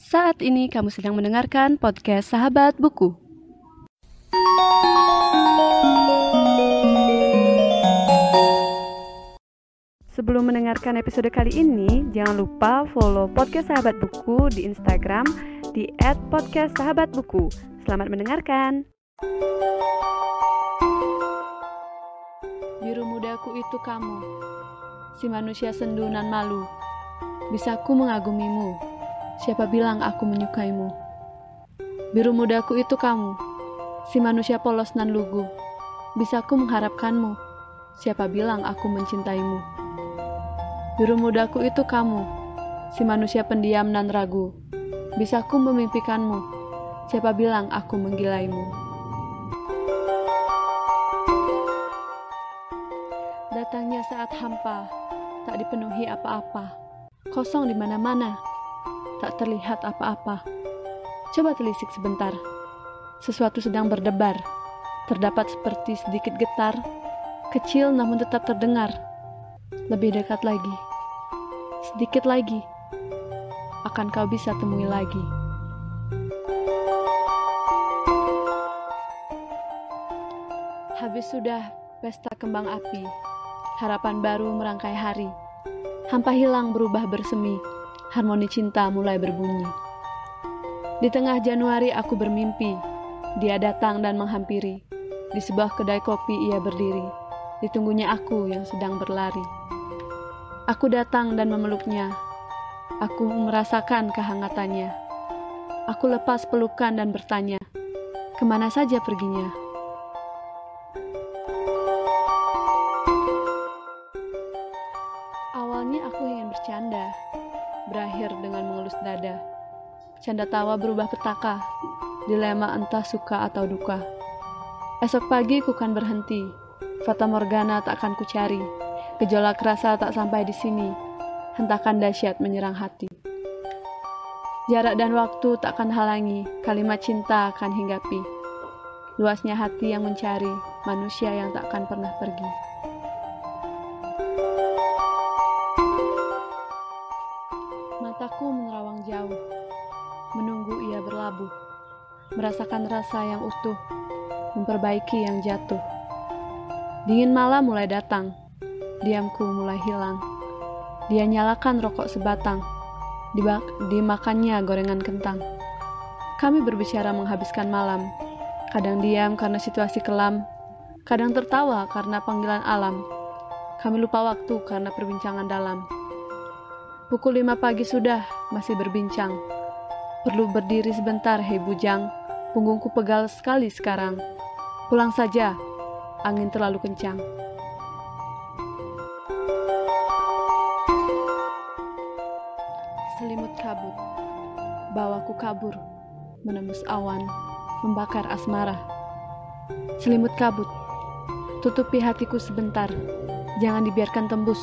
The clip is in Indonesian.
Saat ini kamu sedang mendengarkan podcast Sahabat Buku. Sebelum mendengarkan episode kali ini, jangan lupa follow podcast Sahabat Buku di Instagram di @podcastsahabatbuku. Selamat mendengarkan. Biru mudaku itu kamu, si manusia sendu nan malu. Bisa ku mengagumimu, siapa bilang aku menyukaimu. Biru mudaku itu kamu, si manusia polos nan lugu. Bisa ku mengharapkanmu, siapa bilang aku mencintaimu. Biru mudaku itu kamu, si manusia pendiam nan ragu. Bisa ku memimpikanmu, siapa bilang aku menggilaimu. Datangnya saat hampa, tak dipenuhi apa-apa. Kosong di mana-mana, tak terlihat apa-apa. Coba telisik sebentar. Sesuatu sedang berdebar. Terdapat seperti sedikit getar, kecil namun tetap terdengar. Lebih dekat lagi. Sedikit lagi. Akan kau bisa temui lagi. Habis sudah pesta kembang api, harapan baru merangkai hari. Hampa hilang berubah bersemi, harmoni cinta mulai berbunyi. Di tengah Januari aku bermimpi, dia datang dan menghampiri. Di sebuah kedai kopi ia berdiri, ditunggunya aku yang sedang berlari. Aku datang dan memeluknya, aku merasakan kehangatannya. Aku lepas pelukan dan bertanya, ke mana saja perginya? Awalnya aku ingin bercanda, berakhir dengan mengelus dada. Canda tawa berubah petaka, dilema entah suka atau duka. Esok pagi ku kan berhenti, Fata Morgana tak akan kucari, gejolak rasa tak sampai di sini, hentakan dahsyat menyerang hati. Jarak dan waktu tak akan halangi, kalimat cinta akan hinggapi. Luasnya hati yang mencari, manusia yang tak akan pernah pergi. Mataku menerawang jauh, menunggu ia berlabuh, merasakan rasa yang utuh, memperbaiki yang jatuh. Dingin malam mulai datang, diamku mulai hilang. Dia nyalakan rokok sebatang, dimakannya gorengan kentang. Kami berbicara menghabiskan malam, kadang diam karena situasi kelam, kadang tertawa karena panggilan alam. Kami lupa waktu karena perbincangan dalam. Pukul lima pagi sudah, masih berbincang. Perlu berdiri sebentar, hei bujang. Punggungku pegal sekali sekarang. Pulang saja, angin terlalu kencang. Selimut kabut, bawaku kabur, menembus awan, membakar asmara. Selimut kabut, tutupi hatiku sebentar, jangan dibiarkan tembus.